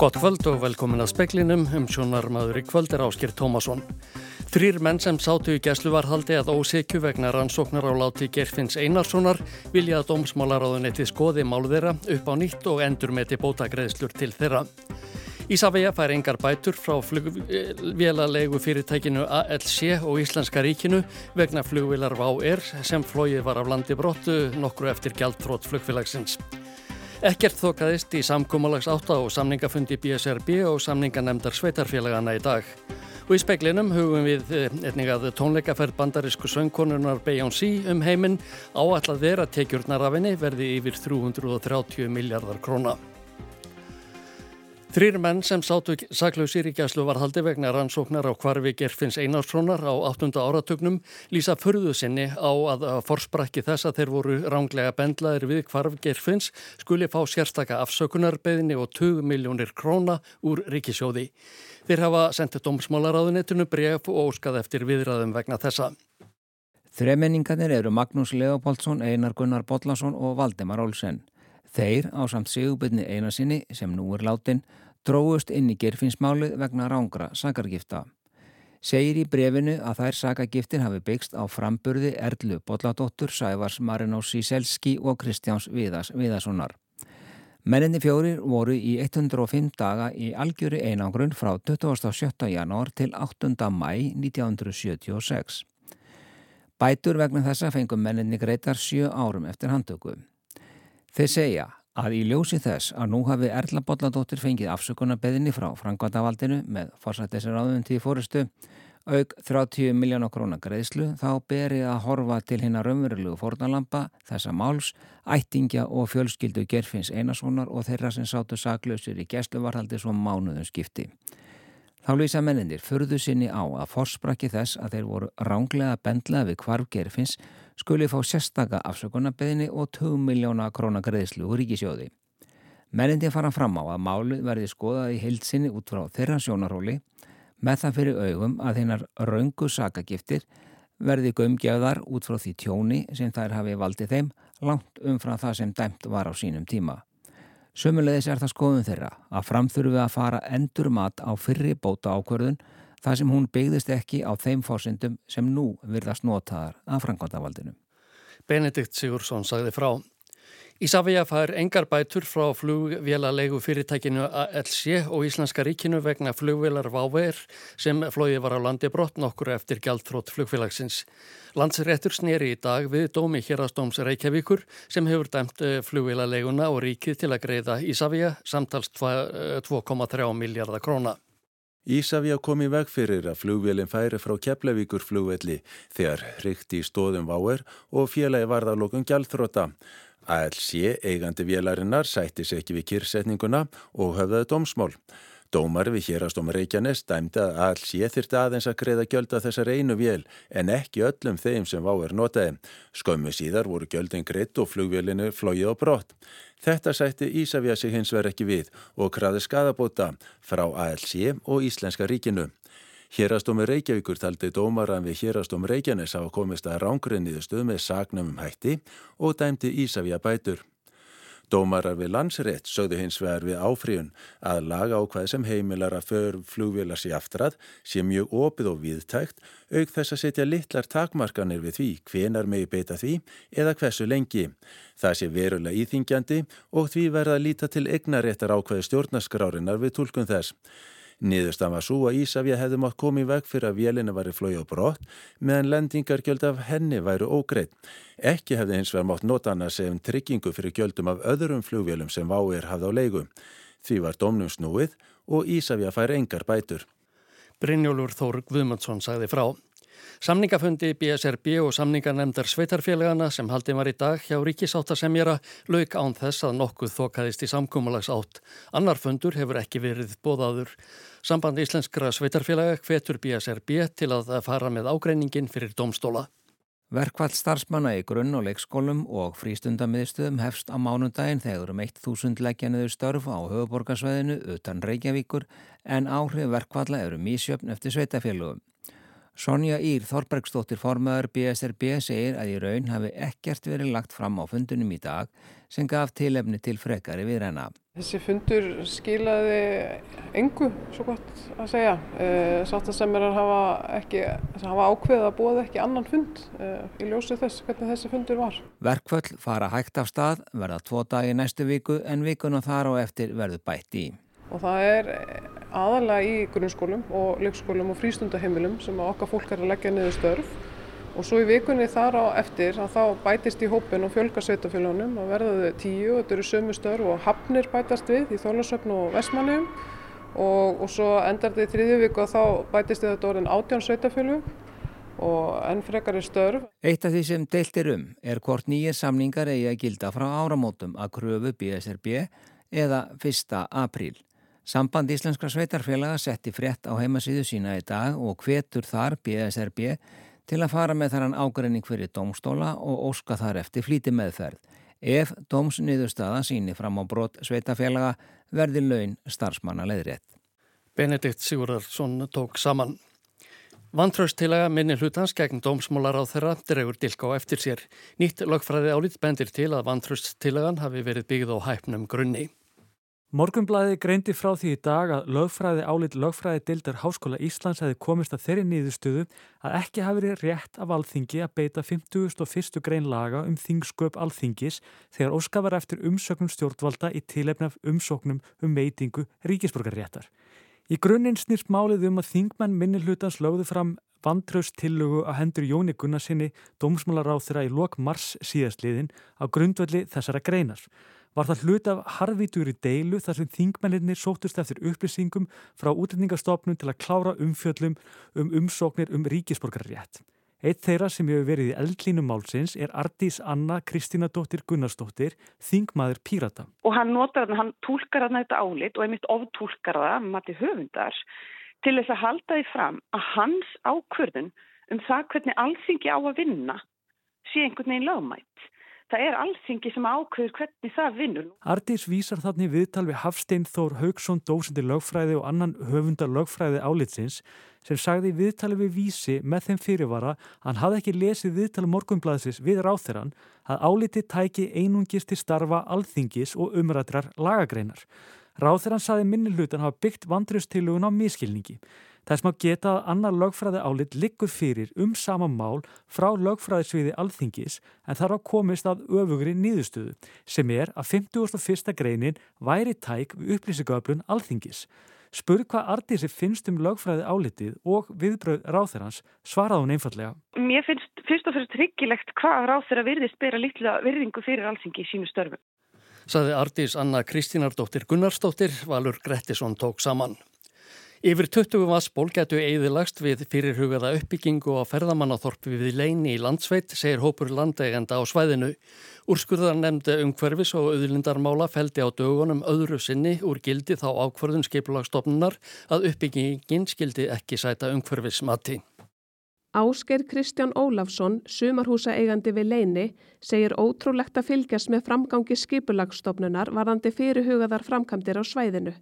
Gott kvöld og velkomin að speklinum um sjónarmaður í kvöld er Áskir Tómasson. Þrýr menn sem sátu í gæsluvarhaldi að ósekju vegna rannsóknar á láti Gerfinns Einarssonar vilja að dómsmálaráðunetti skoði mál þeirra upp á nýtt og endur með til bótagreðslur til þeirra. Ísafæja fær engar bætur frá flugvélalegu fyrirtækinu ALC og Íslenska ríkinu vegna flugvélar VAU-R sem flóið var af landi brottu nokkru eftir gjaldtrótt flugfélagsins. Ekkert þokaðist í samkómalags átta og samningafundi BSRB og samninganemdar sveitarfélagana í dag. Og í speklinum hugum við eh, einnig að tónleikaferð bandarísku söngkonunar Beyoncé um heiminn áallat vera tekjurnar af henni verði yfir 330 miljardar króna. Þrýr menn sem sátu saklausir í gæslu varhaldi vegna rannsóknar á kvarfi Gerfinns Einarssonar á 8. áratugnum lýsa förðu sinni á að forsprakki þess að þeir voru ránglega bendlaðir við kvarf Gerfinns skuli fá sérstaka afsökunarbeðinni og 20 miljónir króna úr ríkisjóði. Þeir hafa sendið dómsmálaráðunettinu bref og óskað eftir viðræðum vegna þessa. Þremenningarnir eru Magnús Leopoldsson, Einar Gunnar Bollarsson og Valdemar Olsen. Þeir á samt sigubitni einasinni sem nú er látin dróðust inn í gerfinsmáli vegna rángra sakargifta. Segir í brefinu að þær sakagiftin hafi byggst á framburði Erlu Bolladóttur, Sævars Marinós Síselski og Kristjáns Viðas Viðasonar. Menninni fjórir voru í 105 daga í algjöru einangrun frá 27. janúar til 8. mæ 1976. Bætur vegna þessa fengum menninni greitar sjö árum eftir handtöku. Þeir segja að í ljósi þess að nú hafi Erla Bolladóttir fengið afsökunarbeðinni frá Frankvandavaldinu með farsættisir áðun til fóristu auk 30 miljónu krónar greiðslu þá beri að horfa til hérna raunverulegu fornalampa þessa máls, ættingja og fjölskyldu gerfins Einarssonar og þeirra sem sátu saklausir í gæsluvarhaldi svo mánuðum skipti. Þá lýsa mennindir förðu sinni á að forsprakki þess að þeir voru ránglega bendlaði við hvarf gerfins skuli fá sérstaka afsökunarbeðinni og 2 miljóna krónar greiðslu úr ríkisjóði. Mennindir fara fram á að málu verði skoðað í heilsinni út frá þeirra sjónaróli með það fyrir augum að hinnar raungu sakagiftir verði gömgjöðar út frá því tjóni sem þær hafi valdið þeim langt umfram það sem dæmt var á sínum tíma. Sömulegis er það skoðun þeirra að framþurfi að fara endur mat á fyrri bóta ákverðun þar sem hún byggðist ekki á þeim fórsendum sem nú virðast notaðar af Frankvandavaldinu. Benedikt Sigursson sagði frá. Ísafja fær engar bætur frá flugvélalegu fyrirtækinu ALC og Íslenska ríkinu vegna flugvélar Váver sem flóið var á landi brott nokkur eftir gjaldþrótt flugfélagsins. Landsréttur sneri í dag við dómi hérastóms Reykjavíkur sem hefur dæmt eh, flugvélaleguna og ríkið til að greiða Ísafja samtals 2,3 miljardar króna. Ísafja kom í veg fyrir að flugvélinn færi frá Keflavíkur flugvelli þegar hrykti í stóðum váer og félagi varðarlokun gjaldþróta. ALC, eigandi vélarinnar, sættis ekki við kyrsetninguna og höfðaði dómsmál. Dómar við hérastóma Reykjanes dæmdi að ALC þyrti aðeins að greiða gjölda þessar einu vél en ekki öllum þeim sem váer notaði. Skömmu síðar voru gjöldin greitt og flugvélinu flóið á brott. Þetta sætti Ísafja sig hins verð ekki við og kraði skadabóta frá ALC og Íslenska ríkinu. Hérastómi Reykjavíkur taldi dómaran við Hérastómi Reykjanes að komist að rángrinniðu stuð með sagnum um hætti og dæmdi Ísafja bætur. Dómarar við landsrétt sögðu hins vegar við áfríun að laga ákvað sem heimilar að för flugvélar sér aftrað sé mjög opið og viðtækt auk þess að setja litlar takmarkanir við því hvenar megi beita því eða hversu lengi. Það sé verulega íþingjandi og því verða að líta til egnaréttar ákvaði stjórnaskrárinar við tólkun þess. Niðurstan var svo að Ísafja hefði mátt komið veg fyrir að vélina væri flói á brott meðan lendingargjöld af henni væru ógreitt. Ekki hefði hins vegar mátt nota hana sem tryggingu fyrir gjöldum af öðrum flugvélum sem váir hafði á leigu. Því var domnum snúið og Ísafja fær engar bætur. Brynjólfur Þór Guðmundsson sagði frá. Samningafundi BSRB og samningarnemndar sveitarfélagana sem haldið var í dag hjá ríkisáttasemjara lauk án þess að nokkuð þokaðist í samkúmalags átt. Annar fundur hefur ekki verið bóðaður. Samband íslenskra sveitarfélaga hvetur BSRB til að fara með ágreiningin fyrir domstóla. Verkvall starfsmanna í grunn- og leikskólum og frístundamiðstöðum hefst á mánundaginn þegar um 1000 leggjanuður störf á höfuborgarsveðinu utan Reykjavíkur en áhrif verkvalla eru mísjöfn eftir sveitafélagum. Sonja Ír Þorbergstóttir formaður BSRB segir að í raun hafi ekkert verið lagt fram á fundunum í dag sem gaf tilefni til frekari viðræna. Þessi fundur skilaði engu, svo gott að segja. Eh, Sáttasemmerar hafa, hafa ákveðið að bóða ekki annan fund eh, í ljósi þess hvernig þessi fundur var. Verkföll fara hægt af stað, verða tvo dagi næstu viku en vikuna þar á eftir verður bætt í. Og það er aðalega í grunnskólum og leikskólum og frístundaheimilum sem okkar fólk er að leggja niður störf og svo í vikunni þar á eftir að þá bætist í hópin og fjölga sveitafélagunum og verða þau tíu og þetta eru sömu störf og hafnir bætast við í Þólasöfn og Vestmannum og, og svo endar þetta í þriðju viku og þá bætist þetta orðin átján sveitafélug og enn frekar er störf. Eitt af því sem deilt er um er hvort nýjir samningar eigi að gilda frá áramótum að kröfu BSRB eða 1. apríl. Samband Íslenskra sveitarfélaga setti frétt á heimasíðu sína í dag og hvetur þar BSRB til að fara með þarann ágreining fyrir domstóla og óska þar eftir flíti meðferð. Ef domsniðurstaða síni fram á brot sveitafélaga verði laun starfsmanna leðrétt. Benedikt Sigurðarsson tók saman. Vantrausttilaga minni hlutans gegn dómsmólar á þeirra dregur dilka á eftir sér. Nýtt lögfræði álít bendir til að vantrausttilagan hafi verið byggð á hæpnum grunni. Morgunblæði greindi frá því í dag að lögfræði álit lögfræði dildar Háskóla Íslands hefði komist að þeirri nýðustuðu að ekki hafi verið rétt af alþingi að beita 51. grein laga um þingsköp alþingis þegar óskafar eftir umsöknum stjórnvalda í tilefnaf umsóknum um meitingu ríkisborgarréttar. Í grunninn snýrst málið um að þingmenn minni hlutans lögðu fram vantraust tillögu að hendur Jóni Gunnarsinni, dómsmálaráð þeirra í lok mars síðastliðin á grundvalli þessara greinar var það hlut af harðvítur í deilu þar sem þingmennir sótust eftir upplýsingum frá útlendingastofnun til að klára umfjöllum um umsóknir um ríkisborgarrétt. Eitt þeirra sem hefur verið í eldlínum málsins er Ardís Anna Kristínadóttir Gunnarsdóttir, þingmaður Pírata. Og hann notar þarna, hann tólkar þarna þetta álit og einmitt oftúlkar það, mati höfundar, til þess að halda því fram að hans ákvörðun um það hvernig allþingi á að vinna sé einhvern veginn lögmætt það er allþingi sem ákveður hvernig það vinnur. Ardís vísar þannig viðtal við Hafstein Þór Haugsson, dósindi lögfræði og annan höfundar lögfræði álitsins sem sagði viðtali við vísi með þeim fyrirvara hann hafði ekki lesið viðtali morgunblæðsins við ráþeran að áliti tæki einungis til starfa alþingis og umrættrar lagagreinar. Ráþeran saði minni hlutan hafa byggt vandriðstilugun á miskilningi. Þess maður geta að annar lögfræði álit liggur fyrir um sama mál frá lögfræðisviði alþingis en þar á komist að öfugri nýðustöðu sem er að 51. greinin væri tæk við upplýsingöflun alþingis. Spurð hvað Ardísi finnst um lögfræði álitið og viðbröð ráþerans svaraði hún einfallega. Mér finnst fyrst og fyrst tryggilegt hvað ráþera virðist bera litla virðingu fyrir alþingi í sínu störfu. Saði Ardís Anna Kristínardóttir Gunnarsdóttir, Valur Grettisson tók saman. Yfir 20 vassból getu eigðilagst við fyrirhugaða uppbyggingu á ferðamannathorpi við Leini í landsveit, segir hópur landeigenda á svæðinu. Úrskurðar nefndi umhverfis og auðlindarmála feldi á dögunum öðru sinni úr gildi þá ákvarðun skipulagstofnunar að uppbyggingin skildi ekki sæta umhverfismati. Ásker Kristján Ólafsson, sumarhúsa eigandi við Leini, segir ótrúlegt að fylgjast með framgangi skipulagstofnunar varðandi fyrirhugaðar framkvæmdir á svæðinu.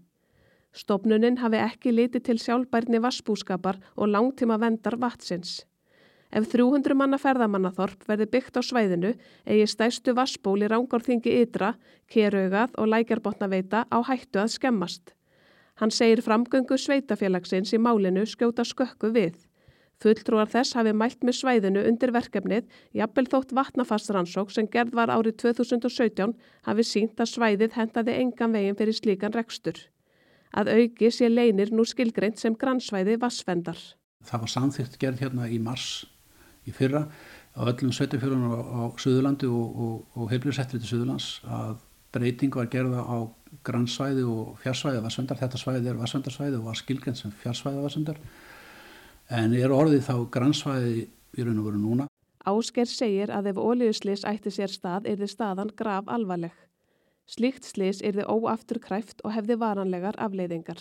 Stopnunin hafi ekki litið til sjálfbærni vassbúskapar og langtíma vendar vatsins. Ef 300 manna ferðamannaþorp verði byggt á svæðinu eigi stæstu vassból í rángárþingi ytra, keraugað og lækjarbotnaveita á hættu að skemmast. Hann segir framgöngu sveitafélagsins í málinu skjóta skökku við. Fulltrúar þess hafi mælt með svæðinu undir verkefnið jafnvel þótt vatnafassrannsók sem gerð var árið 2017 hafi sínt að svæðið hendaði engan veginn fyrir slíkan rekstur að auki sé leinir nú skilgreint sem grannsvæði vassfendar. Það var samþýrt gerð hérna í mars í fyrra á öllum sveitufjörunum á, á Suðurlandi og, og, og heilblíðsettrið til Suðurlands að breyting var gerða á grannsvæði og fjarsvæði vassfendar. Þetta svæði er vassfendarsvæði og var skilgreint sem fjarsvæði vassfendar en er orðið þá grannsvæði í raun og veru núna. Ásker segir að ef ólíuslis ætti sér stað er þið staðan grav alvarleg. Slíkt slis er þið óaftur kræft og hefði varanlegar afleiðingar.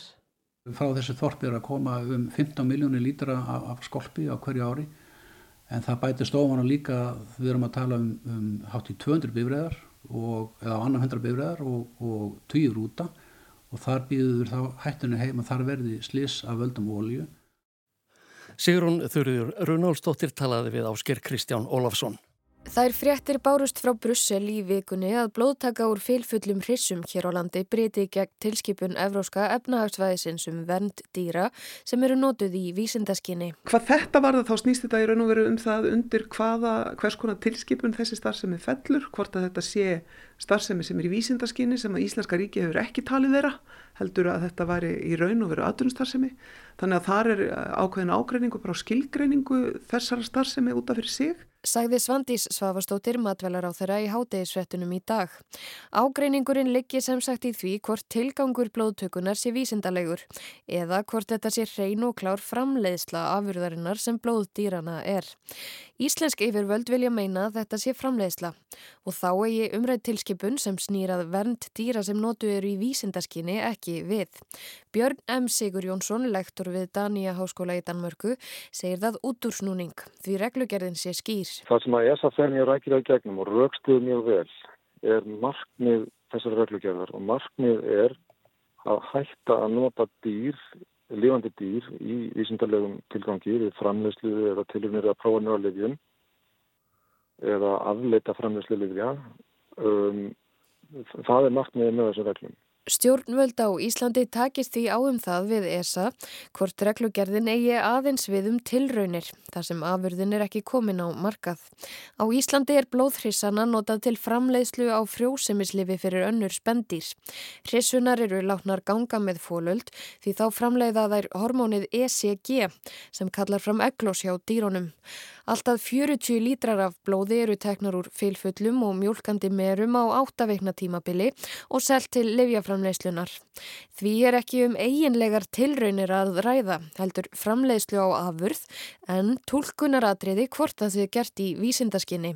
Frá þessu þorpi er að koma um 15 miljónir lítra af, af skolpi á hverju ári en það bæti stofan og líka við erum að tala um, um hátt í 200 bifræðar eða annar 100 bifræðar og, og 20 rúta og þar býður þá hættunni heim að þar verði slis af völdum ólíu. Sigrun Þurður Runálsdóttir talaði við Ásker Kristján Ólafsson. Þær fréttir bárust frá Brussel í vikunni að blóðtaka úr fylfullum hrissum hér á landi breyti gegn tilskipun Evróska efnahagsvæðisins um vernd dýra sem eru nótuð í vísindaskinni. Hvað þetta var það þá snýst þetta í raun og veru um það undir hvaða, hvers konar tilskipun þessi starfsemi fellur, hvort að þetta sé starfsemi sem er í vísindaskinni sem að Íslenska ríki hefur ekki talið þeirra heldur að þetta væri í raun og veru aðdunstarfsemi. Þannig að það er ákveðin ágreiningu bara skilgreiningu þessara starfsemi út af fyrir sig sagði Svandís Svavastóttir matvelar á þeirra í hátegisvettunum í dag. Ágreiningurinn liggi sem sagt í því hvort tilgangur blóðtökunar sé vísindalegur eða hvort þetta sé hrein og klár framleiðsla afurðarinnar sem blóðdýrana er. Íslensk yfirvöld vilja meina þetta sé framleiðsla og þá eigi umrætt tilskipun sem snýrað vernd dýra sem notu eru í vísindaskinni ekki við. Björn M. Sigur Jónsson, lektor við Dania Háskóla í Danmörku, segir það út úr snúning því reglugerðin sé skýr. Það sem að ESA fer mjög rækir á gegnum og raukstuð mjög vel er markmið þessar reglugjörðar og markmið er að hætta að nota dýr, lifandi dýr í vísindarlegum tilgangi við framleyslu eða tilumnir að prófa nörlefjum eða afleita framleyslu lifja. Um, það er markmiðið með þessar reglum. Stjórnvöld á Íslandi takist því áum það við ESA hvort reglugerðin eigi aðeins við um tilraunir þar sem afurðin er ekki komin á markað. Á Íslandi er blóðhrissana notað til framleiðslu á frjósemislifi fyrir önnur spendýr. Hrissunar eru látnar ganga með fólöld því þá framleiða þær hormónið ECG sem kallar fram eglós hjá dýrónum. Alltaf 40 lítrar af blóði eru teknar úr fylfullum og mjölkandi merum á áttaveikna tímabili og selt til livjaframleyslunar. Því er ekki um eiginlegar tilraunir að ræða, heldur framleyslu á afurð, en tólkunaratriði hvort það sé gert í vísindaskinni.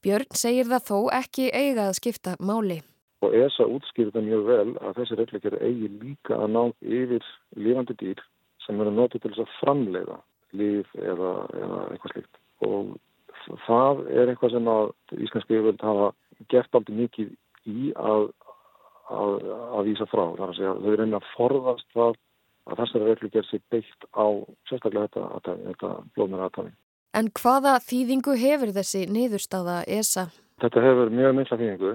Björn segir það þó ekki eiga að skipta máli. Og ESA útskýrði það mjög vel að þessi reglikar eigi líka að ná yfir lifandi dýr sem eru notið til þess að framleiða líf eða, eða eitthvað slikt og það er eitthvað sem að Íslandski yfirvöld hafa gert aldrei mikið í að, að, að vísa frá. Það er að segja þau er einnig að forðast það að þessari reglu gerð sér beitt á sérstaklega þetta, þetta blóðmjöra aðtæmi. En hvaða þýðingu hefur þessi niðurstaða ESA? Þetta hefur mjög myndla þýðingu.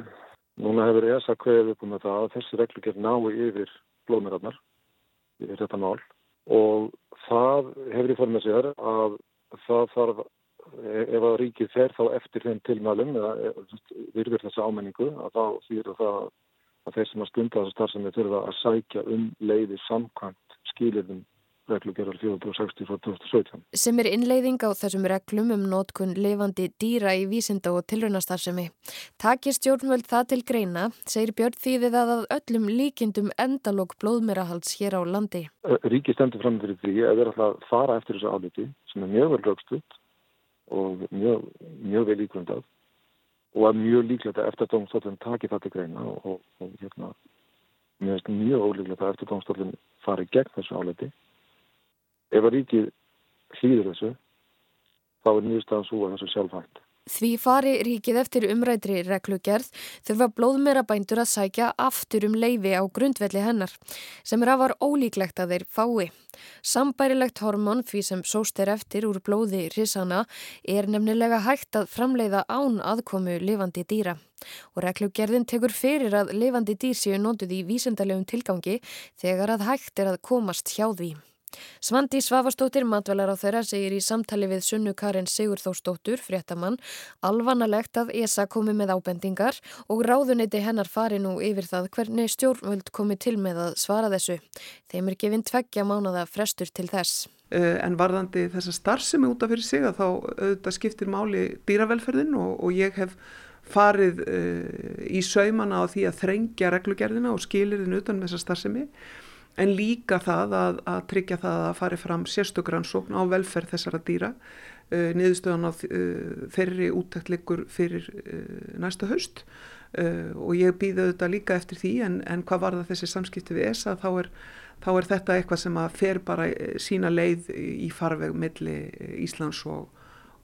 Núna hefur ESA kveðið upp um þetta að þessi reglu gerð nái yfir blóðmjöraðnar yfir þetta mál og það hefur í formið sér að það þarf, ef að ríkið fer þá eftir þeim tilmælum eða virður þessa ámenningu að þá þýður það að þeir sem að stunda þessa starfsemi þurfa að sækja um leiði samkvæmt skýliðum reglugjörðar 460 frá 2017. Sem er innleiðing á þessum reglum um nótkun levandi dýra í vísinda og tilrunastarfsemi. Takir stjórnvöld það til greina, segir Björn Þýðið að að öllum líkindum endalók blóðmerahalds hér á landi. Ríki stendur fram fyrir því að vera að fara eftir þessu áliti sem er mjög vel raukstutt og mjög, mjög vel ígrundað og að mjög líklegt að eftir dómstoflun taki það til greina og, og, og hérna, mjög, mjög ólíklegt að eftir dómstoflun fari gegn þessu áliti ef að ríkið hlýður þessu þá er nýðustafan svo að þessu sjálfhægt. Því fari ríkið eftir umrætri reglugerð þurfa blóðmera bændur að sækja aftur um leifi á grundvelli hennar sem er afar ólíklegt að þeir fái. Sambærilegt hormón því sem sóst er eftir úr blóði risana er nefnilega hægt að framleiða án aðkomu lifandi dýra og reglugerðin tekur fyrir að lifandi dýr séu nótuð í vísendalegum tilgangi þegar að hægt er að komast hjá því. Svandi Svavastóttir, matvelar á þeirra, segir í samtali við Sunnu Karin Sigurþórsdóttur, fréttamann, alvanalegt að ESA komi með ábendingar og ráðuniti hennar fari nú yfir það hvernig stjórnvöld komi til með að svara þessu. Þeim er gefinn tveggja mánada frestur til þess. Eh, en varðandi þessa starfsemi út af fyrir sig að þá auðvitað skiptir máli dýravelferðin og, og ég hef farið uh, í saumana á því að þrengja reglugerðina og skilirðin utan með þessa starfsemi en líka það að, að tryggja það að fari fram sérstökransókn á velferð þessara dýra. Uh, niðurstöðan á uh, þeirri útæktleikur fyrir uh, næsta haust. Og ég býði auðvitað líka eftir því en, en hvað var það þessi samskipti við ESA þá er, þá er þetta eitthvað sem að fer bara sína leið í farveg milli Íslands og,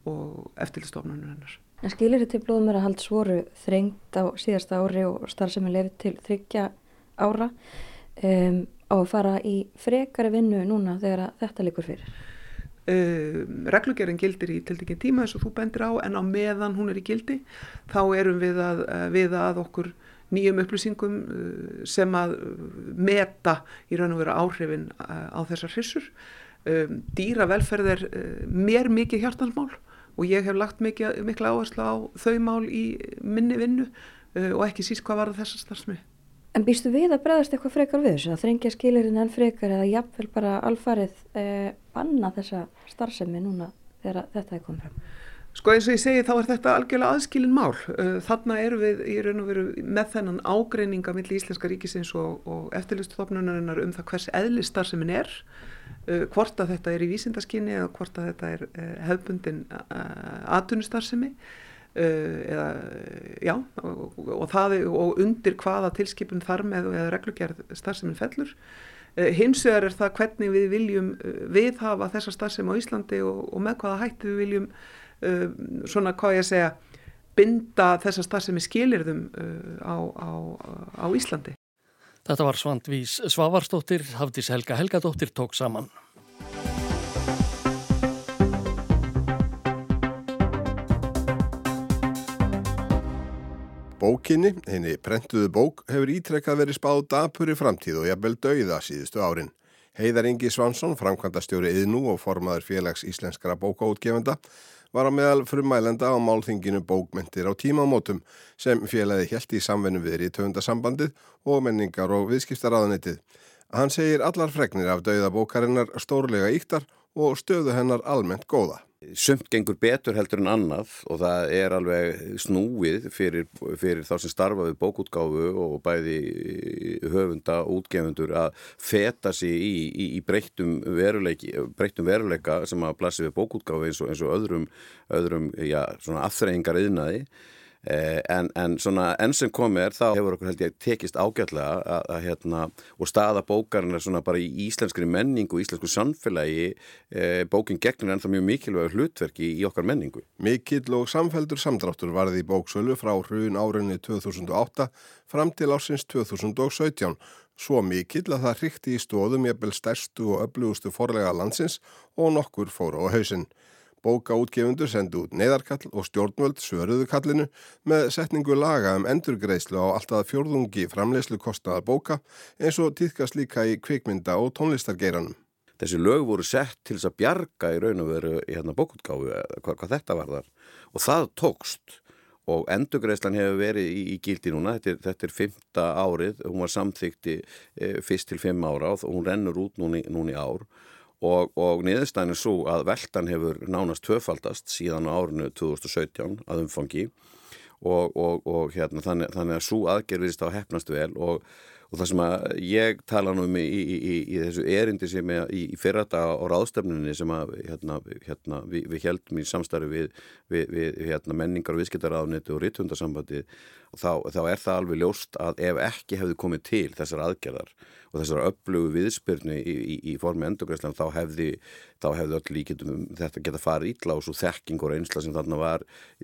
og eftirlistofnunum hennar. En skilir þetta blóðum er að hald svoru þrengt á síðasta ári og starfsemi lefið til þryggja ára. Um, á að fara í frekari vinnu núna þegar þetta likur fyrir? Uh, reglugerðin gildir í tildekinn tíma eins og þú bendir á en á meðan hún er í gildi þá erum við að, við að okkur nýjum upplýsingum uh, sem að meta í raun og vera áhrifin á þessar hrissur um, dýra velferð er uh, mér mikið hjartansmál og ég hef lagt mikla áherslu á þau mál í minni vinnu og ekki síst hvað var þessar starfsmið En býstu við að bregðast eitthvað frekar við þessu? Að þrengja skilirinn enn frekar eða jafnvel bara alfarið eh, banna þessa starfsemi núna þegar þetta er komið fram? Sko eins og ég segi þá er þetta algjörlega aðskilin mál. Eh, þarna eru við í raun og veru með þennan ágreininga millir Íslenska ríkisins og, og eftirlistofnunarinnar um það hvers eðli starfsemin er, uh, hvort að þetta er í vísindaskynni eða hvort að þetta er uh, hefbundin atvinnustarfsemi. Uh, eða, já, og, og, það, og undir hvaða tilskipun þar með eða reglugjörð starfseminn fellur. Uh, hins vegar er það hvernig við viljum uh, viðhafa þessa starfsemi á Íslandi og, og með hvaða hætti við viljum svona hvað ég segja binda þessa starfsemi skilirðum á, á, á Íslandi. Þetta var Svandvís Svavarsdóttir, Hafdís Helga Helgadóttir tók saman. Bókinni, henni prentuðu bók, hefur ítrekkað verið spáð dapur í framtíð og jafnvel dauða síðustu árin. Heiðar Ingi Svansson, framkvæmdastjóri yðnú og formaður félags íslenskara bókaútgefenda, var á meðal frumælenda á málþinginu bókmyndir á tímamótum sem félagi helt í samvennu viðri í töfundasambandið og menningar og viðskiptaraðanitið. Hann segir allar fregnir af dauða bókarinnar stórlega íktar og stöðu hennar almennt góða. Sumt gengur betur heldur en annað og það er alveg snúið fyrir, fyrir þá sem starfa við bókútgáfu og bæði höfunda og útgefundur að feta sig í, í, í breyttum, breyttum veruleika sem að blassi við bókútgáfu eins og, eins og öðrum, öðrum já, afþreyingar yðnaði en, en svona enn sem komið er þá hefur okkur held ég tekist ágætlega að, hérna og staða bókarinn er svona bara í íslenskri menningu og íslensku samfélagi e, bókin gegnur ennþá mjög mikilvægur hlutverki í, okkar menningu. Mikill og samfeldur samdráttur varði í bóksölu frá hrun árinni 2008 fram til ásins 2017 svo mikill að það hrikti í stóðum jafnvel stærstu og öflugustu forlega landsins og nokkur fóru á hausinn. Bókaútgefundur sendi út neyðarkall og stjórnvöld svöruðu kallinu með setningu laga um endurgreislu á alltaf fjórðungi framleyslu kostnaðar bóka eins og týðkast líka í kvikmynda og tónlistargeiranum. Þessi lög voru sett til þess að bjarga í raun og veru í hérna bókutgáfu hvað, hvað þetta var þar og það tókst. Og endurgreislan hefur verið í, í gildi núna, þetta er, þetta er fymta árið, hún var samþykti e, fyrst til fimm ára og hún rennur út núni, núni ár og, og niðurstæðin er svo að veldan hefur nánast tvöfaldast síðan á árinu 2017 að umfangi. Og, og, og hérna, þannig, þannig að svo aðgerðist á hefnast vel og það sem að ég tala nú um í, í, í, í þessu erindi sem er í fyrrata á ráðstefnunni sem að hérna, hérna, við, við heldum í samstarfi við, við, við hérna, menningar og viðskiptaráðniti og ritthundarsambandi þá, þá er það alveg ljóst að ef ekki hefði komið til þessar aðgerðar og þessar öflugu viðspyrnu í formi endurgræslan þá hefði þá hefði öll líkitum þetta geta farið ítla og svo þekking og reynsla sem þarna var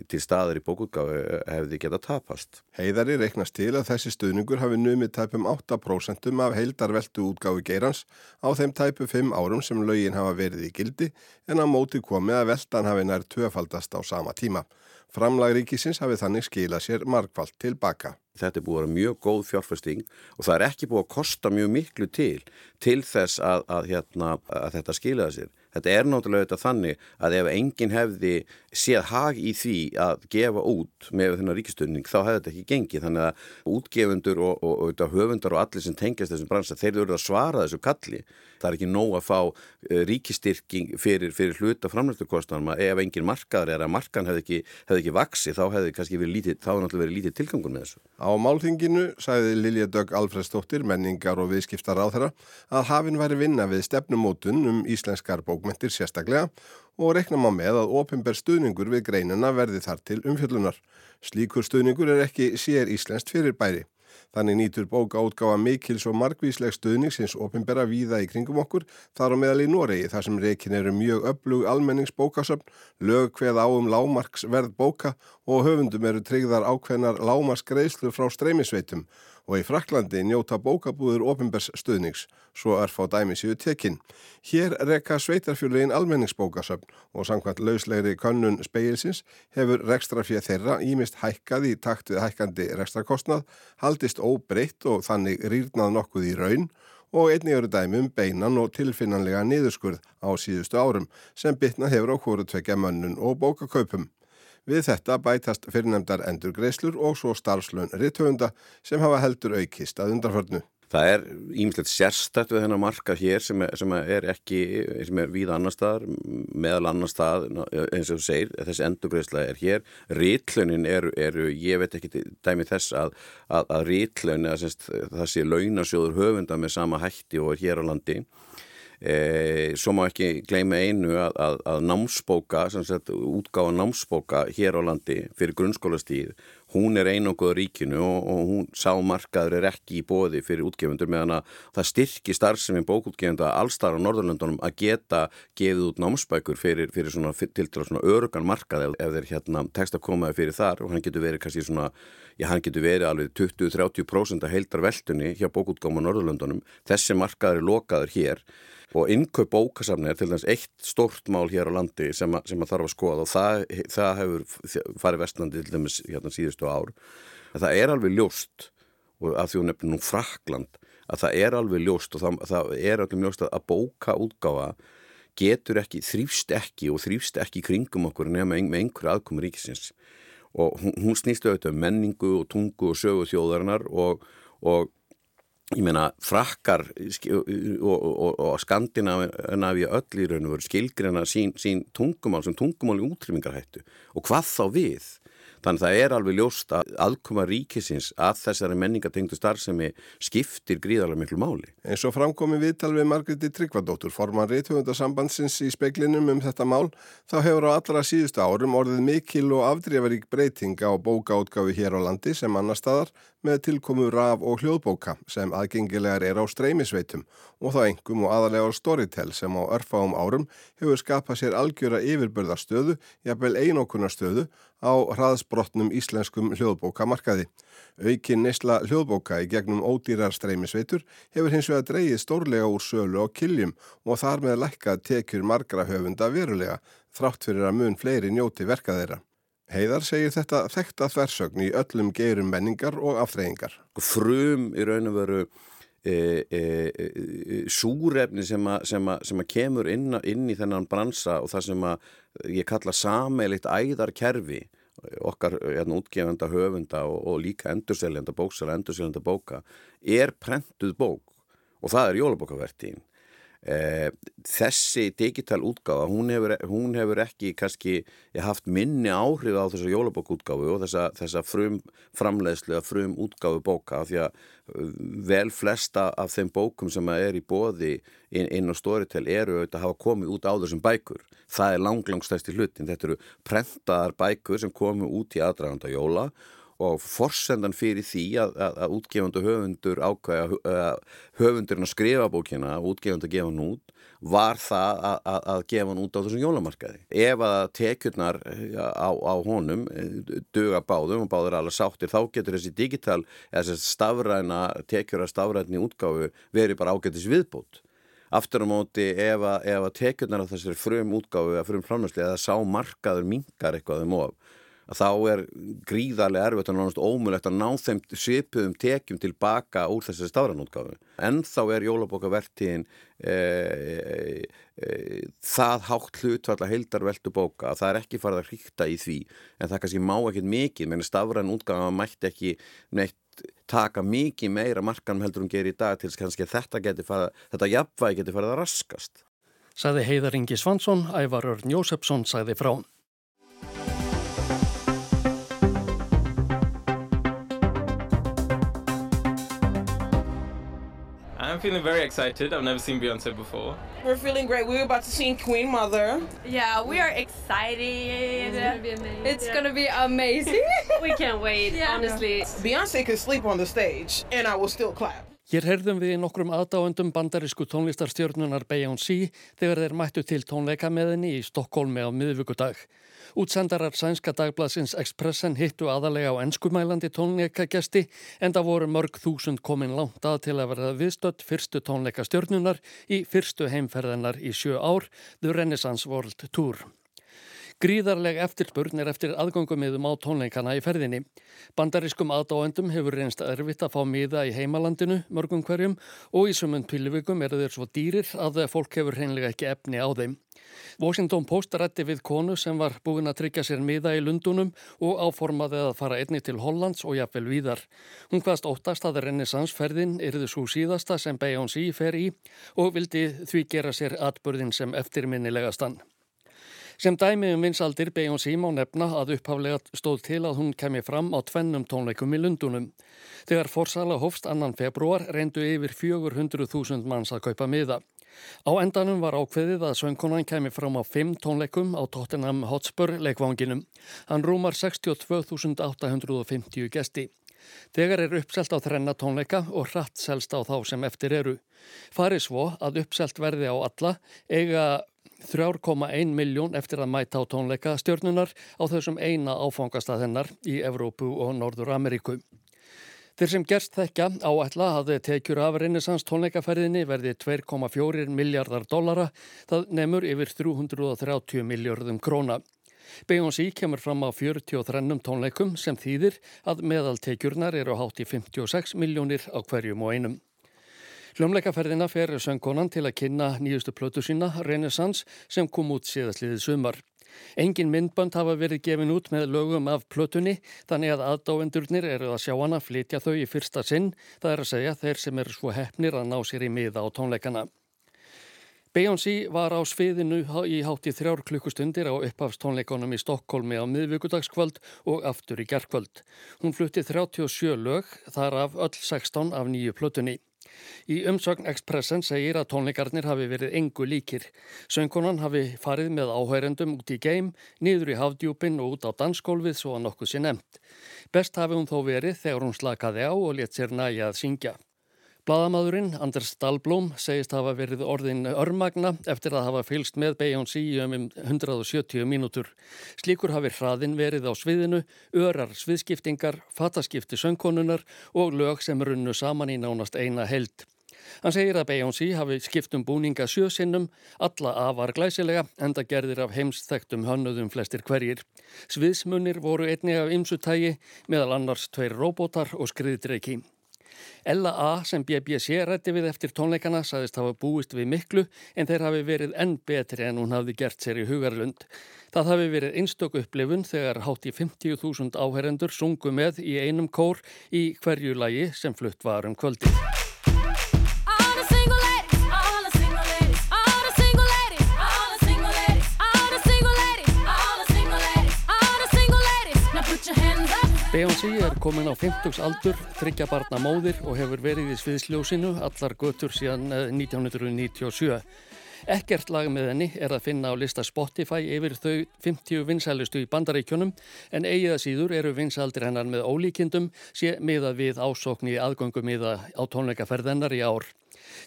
til staðar í bókutgáfi eh, hefði geta tapast. Heiðari reiknast til að þessi stuðningur hafi numið tæpum 8% af heildarveldu útgáfi geirans á þeim tæpu 5 árum sem lögin hafa verið í gildi en á móti komið að veldan hafi nær tvöfaldast á sama tíma. Framlag ríkisins hafi þannig skilað sér markvallt tilbaka. Þetta er búið að vera mjög góð fjárfæsting og það er ekki búið að kosta mjög miklu til til þess að, að, hérna, að þetta skilaði sér. Þetta er náttúrulega auðvitað þannig að ef enginn hefði séð hag í því að gefa út með þennan ríkistönding þá hefði þetta ekki gengið. Þannig að útgefundur og, og, og, og höfundar og allir sem tengjast þessum bransa þeir eru að svara þessu kalli. Það er ekki nóg að fá uh, ríkistyrking fyrir, fyrir hluta framlæstukostnarma ef enginn markaður er að markan hefði ekki, hefði ekki vaksi þá hefði kannski verið lítið, þá hefði náttúrulega verið lítið tilgangur með þessu. Á málþinginu sæði Lilja Dögg Alfredsdóttir, menningar og viðskiptar á þeirra að hafinn væri vinna við stefnumótun um íslenskar bókmentir sérstaklega og rekna má með að ofinber stuðningur við greinina verði þar til umfjöllunar. Slíkur stuðningur er ekki sér íslenskt fyrir bæri. Þannig nýtur bóka átgáfa mikils og margvísleg stuðning sinns ofinbera víða í kringum okkur þar á meðal í Noregi þar sem reikin eru mjög öflug almenningsbókasöfn, lög hveð á um lámarksverð bóka og höfundum eru tryggðar ákveðnar lámarsgreðslur frá streymisveitum og í Fraklandi njóta bókabúður ofinbers stuðnings, svo er fá dæmi síðu tekinn. Hér rekka sveitarfjörlegin almenningsbókasöfn og samkvæmt lauslegri könnun speilsins hefur rekstrafið þeirra ímist hækkað í takt við hækkandi rekstrakostnað, haldist óbreytt og þannig rýrnað nokkuð í raun og einnig eru dæmi um beinan og tilfinnanlega niðurskurð á síðustu árum sem bitna hefur á hóru tvekja mönnun og bókakaupum. Við þetta bætast fyrirnemdar endurgreislur og svo starfslön rittöfunda sem hafa heldur aukist að undarförnu. Það er ímislegt sérstætt við þennan marka hér sem er, sem er ekki, sem er víða annar staðar, meðal annar stað eins og þú segir, þessi endurgreisla er hér. Rítlaunin eru, eru, ég veit ekki dæmi þess að, að, að rítlaunin, sé launasjóður höfunda með sama hætti og er hér á landi E, svo má ekki gleyma einu að, að, að námsbóka, sagt, útgáða námsbóka hér á landi fyrir grunnskólastíð, hún er einangoður ríkinu og, og hún sámarkaður er ekki í bóði fyrir útgefundur meðan að það styrki starfsefinn bókútgefunda allstar á Norðurlöndunum að geta gefið út námsbækur fyrir, fyrir svona, til til svona örugan markað ef, ef þeir hérna tekst að komaði fyrir þar. Og hann getur verið kannski svona, já hann getur verið alveg 20-30% að heildar veldunni hjá bókútgáma Norðurlöndunum, þessi markaður er lokaður hér. Og innkaup bókasafni er til dæmis eitt stort mál hér á landi sem, a, sem að þarf að skoða. Og það, það hefur farið vestlandi til dæmis hérna síðustu ár að það er alveg ljóst og að því hún nefnir nú Frakland að það er alveg ljóst og það, það er alveg ljóst að bóka útgáfa getur ekki, þrýfst ekki og þrýfst ekki kringum okkur nema með einhverju aðkomi ríkisins. Og hún, hún snýst auðvitað um menningu og tungu og sögu þjóðarinnar og, og ég meina frakkar og, og, og Skandinavíu öll í raun og veru skilgrina sín, sín tungumál sem tungumál í útrymmingarhættu og hvað þá við Þannig að það er alveg ljóst að aðkoma ríkisins að þessari menningatengtu starfsemi skiptir gríðarlega miklu máli. En svo framkomi viðtal við Margreti Tryggvadóttur, forman reythjóðundarsambandsins í speiklinum um þetta mál, þá hefur á allra síðustu árum orðið mikil og afdrifarík breyting á bókaútgáfi hér á landi sem annar staðar með tilkomu raf og hljóðbóka sem aðgengilegar er á streymisveitum og þá engum og aðalega á Storytel sem á örfáum árum hefur skapað sér algjöra yfirbörðarstöðu, jafnvel einókunarstöðu á hraðsbrotnum íslenskum hljóðbókamarkaði. Aukin neysla hljóðbóka í gegnum ódýrar streymisveitur hefur hins vegar dreyið stórlega úr sölu á kiljum og þar með lækkað tekjur margra höfunda verulega, þrátt fyrir að mun fleiri njóti verka þeirra. Heiðar segir þetta þekta þversögn í öllum geirum menningar og aftreyingar. Frum í raun og veru E, e, e, súrefni sem að, kemur inn, inn í þennan bransa og það sem að ég kalla sameiligt æðarkerfi okkar hérna, útgefenda höfunda og, og líka endurseljanda bóksala, endurseljanda bóka er prentuð bók og það er jólabókavertíðin þessi digital útgáfa hún hefur, hún hefur ekki kannski haft minni áhrif á þessa jólabókútgáfu og þessa, þessa frum framleiðslu að frum útgáfu bóka því að uh, vel flesta af þeim bókum sem er í bóði inn, inn á Storytel eru að hafa komið út á þessum bækur. Það er langlangstæsti hlutin, þetta eru prentaðar bækur sem komu út í aðdraganda jóla og forsendan fyrir því að, að, að útgefundu höfundur ákvæða höfundurinn að skrifa bókina og útgefundu að gefa hann út var það að, að gefa hann út á þessum jólamarkaði. Ef að tekjurnar á, á honum eh, döga báðum og báður alveg sáttir þá getur þessi digital, þessi stafræna tekjur að stafræni útgáfu verið bara ágættis viðbútt. Aftur á móti ef að tekjurnar á þessari frum útgáfu eða frum framnæsli eða sá markaður mingar eitthvað um of að þá er gríðarlega erfitt og náttúrulega ómulegt að ná þeim svipuðum tekjum tilbaka úr þessari stafranútgáfu. En þá er jólabókavertíðin e, e, e, það hátt hlutfalla heildarveldu bóka að það er ekki farið að hrýkta í því en það kannski má ekkit mikið, menn stafranútgáfa mætti ekki neitt taka mikið meira markanum heldur um gerir í dag til kannski þetta geti farið, þetta jafnvægi geti farið að raskast. Saði Heiðar Ingi Svansson, Ævar Örn Jósefsson sagði frá. I'm feeling very excited. I've never seen Beyonce before. We're feeling great. We're about to see Queen Mother. Yeah, we are excited. It's gonna be amazing. It's yeah. gonna be amazing. we can't wait, yeah. honestly. Beyonce could sleep on the stage and I will still clap. Hér herðum við nokkrum aðdáendum bandarísku tónlistarstjörnunar Beyoncé þegar þeir mættu til tónleika með henni í Stokkólmi á miðvíkudag. Útsendarar sænska dagbladsins Expressen hittu aðalega á ennskumælandi tónleikagesti en það voru mörg þúsund komin langt að til að verða viðstött fyrstu tónleikastjörnunar í fyrstu heimferðanar í sjö ár, The Renaissance World Tour. Gríðarleg eftirspurn er eftir aðgöngumiðum á tónleikana í ferðinni. Bandariskum aðdáendum hefur reynst erfitt að fá miða í heimalandinu mörgum hverjum og í sumund pilvikum eru þeir svo dýrir að fólk hefur reynlega ekki efni á þeim. Washington Post rætti við konu sem var búin að tryggja sér miða í Lundunum og áformaði að fara einni til Hollands og jafnvel víðar. Hún hvaðst óttast að renesansferðin erðu svo síðasta sem Beyoncé fer í og vildi því gera sér atbörðin sem eftirminnilegastan. Sem dæmi um vinsaldir Beyoncé má nefna að upphaflega stóð til að hún kemi fram á tvennum tónleikum í Lundunum. Þegar forsala hofst annan februar reyndu yfir 400.000 manns að kaupa miða. Á endanum var ákveðið að söngkonan kemi fram á 5 tónleikum á Tottenham Hotspur leikvanginum. Hann rúmar 62.850 gesti. Þegar er uppselt á þrenna tónleika og hratt selst á þá sem eftir eru. Farið svo að uppselt verði á alla eiga 3,1 miljón eftir að mæta á tónleika stjórnunar á þessum eina áfangastað hennar í Evrópu og Norður Ameríku. Þeir sem gerst þekka áætla að tekjur af reynisans tónleikaferðinni verði 2,4 miljardar dollara, það nefnur yfir 330 miljardum króna. Beyoncé kemur fram á 43 tónleikum sem þýðir að meðaltekjurnar eru hátt í 56 miljónir á hverjum og einum. Hljómleikaferðina fer söngkonan til að kynna nýjustu plötu sína, Renaissance, sem kom út síðastliðið sumar. Engin myndbönd hafa verið gefin út með lögum af plötunni, þannig að aðdáendurnir eru að sjá hana flytja þau í fyrsta sinn, það er að segja þeir sem eru svo hefnir að ná sér í miða á tónleikana. Beyoncé var á sviðinu í hátti þrjár klukkustundir á upphafstónleikonum í Stokkólmi á miðvíkudagskvöld og aftur í gerðkvöld. Hún flutti 37 lög, þar af öll 16 af nýju plötunni. Í umsögn Expressen segir að tónleikarnir hafi verið engu líkir. Söngkonan hafi farið með áhærendum út í geim, niður í hafdjúpin og út á dansskólfið svo að nokkuð sé nefnt. Best hafi hún þó verið þegar hún slakaði á og let sér næja að syngja. Blaðamadurinn Anders Dahlblom segist hafa verið orðin örmagna eftir að hafa fylst með Beyoncé um 170 mínútur. Slíkur hafi hraðin verið á sviðinu, örar sviðskiptingar, fataskipti söngkonunar og lög sem runnu saman í nánast eina held. Hann segir að Beyoncé hafi skiptum búninga sjösinnum, alla afar glæsilega, enda gerðir af heimsþektum hönnuðum flestir hverjir. Sviðsmunir voru einni af ymsutægi, meðal annars tveir robotar og skriðdreiki. Ella A sem BBC rætti við eftir tónleikana saðist hafa búist við miklu en þeir hafi verið enn betri en hún hafði gert sér í hugarlund. Það hafi verið einstöku upplifun þegar hátt í 50.000 áherendur sungu með í einum kór í hverju lagi sem flutt var um kvöldi. Beyoncé er komin á 50s aldur, þryggja barna móðir og hefur verið í sviðsljósinu allar götur síðan 1997. Eh, Ekkert lag með henni er að finna á lista Spotify yfir þau 50 vinsælustu í bandaríkjunum en eigiða síður eru vinsaldir hennar með ólíkindum sé miða við ásókn í aðgöngum miða á tónleikaferðennar í ár.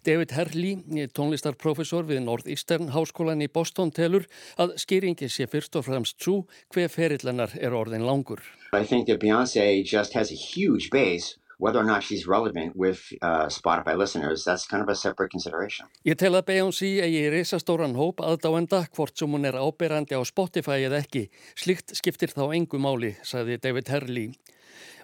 David Herley, tónlistarprofessor við Northeastern Háskólan í Boston telur að skýringi sé fyrst og fremst svo hver ferillennar er orðin langur. I think that Beyoncé just has a huge base whether or not she's relevant with uh, Spotify listeners, that's kind of a separate consideration. Ég tel að Beyoncé eigi risastóran hóp aðdáenda hvort sem hún er ábyrrandi á Spotify eða ekki. Slikt skiptir þá engu máli, sagði David Herley.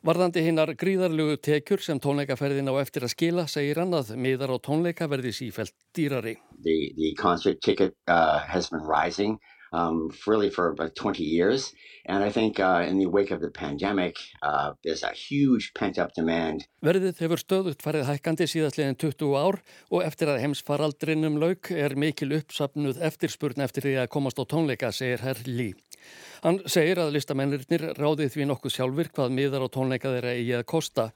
Varðandi hinnar gríðarlugu tekjur sem tónleikaferðin á eftir að skila segir hann að miðar á tónleika verði sífælt dýrari. The, the concert ticket uh, has been rising um, really for about 20 years and I think uh, in the wake of the pandemic uh, there's a huge pent up demand. Verðið hefur stöðugt farið hækkandi síðastleginn 20 ár og eftir að heimsfaraldrinum lauk er mikil uppsapnuð eftirspurn eftir því að komast á tónleika, segir herr Lý. Hann segir að listamennirinnir ráðið því nokkuð sjálfur hvað miðar á tónleika þeirra eigi að kosta.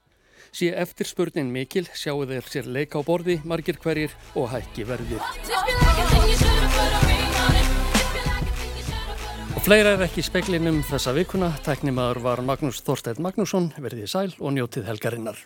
Sé eftir spurnin mikil sjáu þeir sér leika á borði, margir hverjir og hækki verðir. Og fleira er ekki speklinum þessa vikuna. Tæknimaður var Magnús Þorstein Magnússon, verðið sæl og njótið helgarinnar.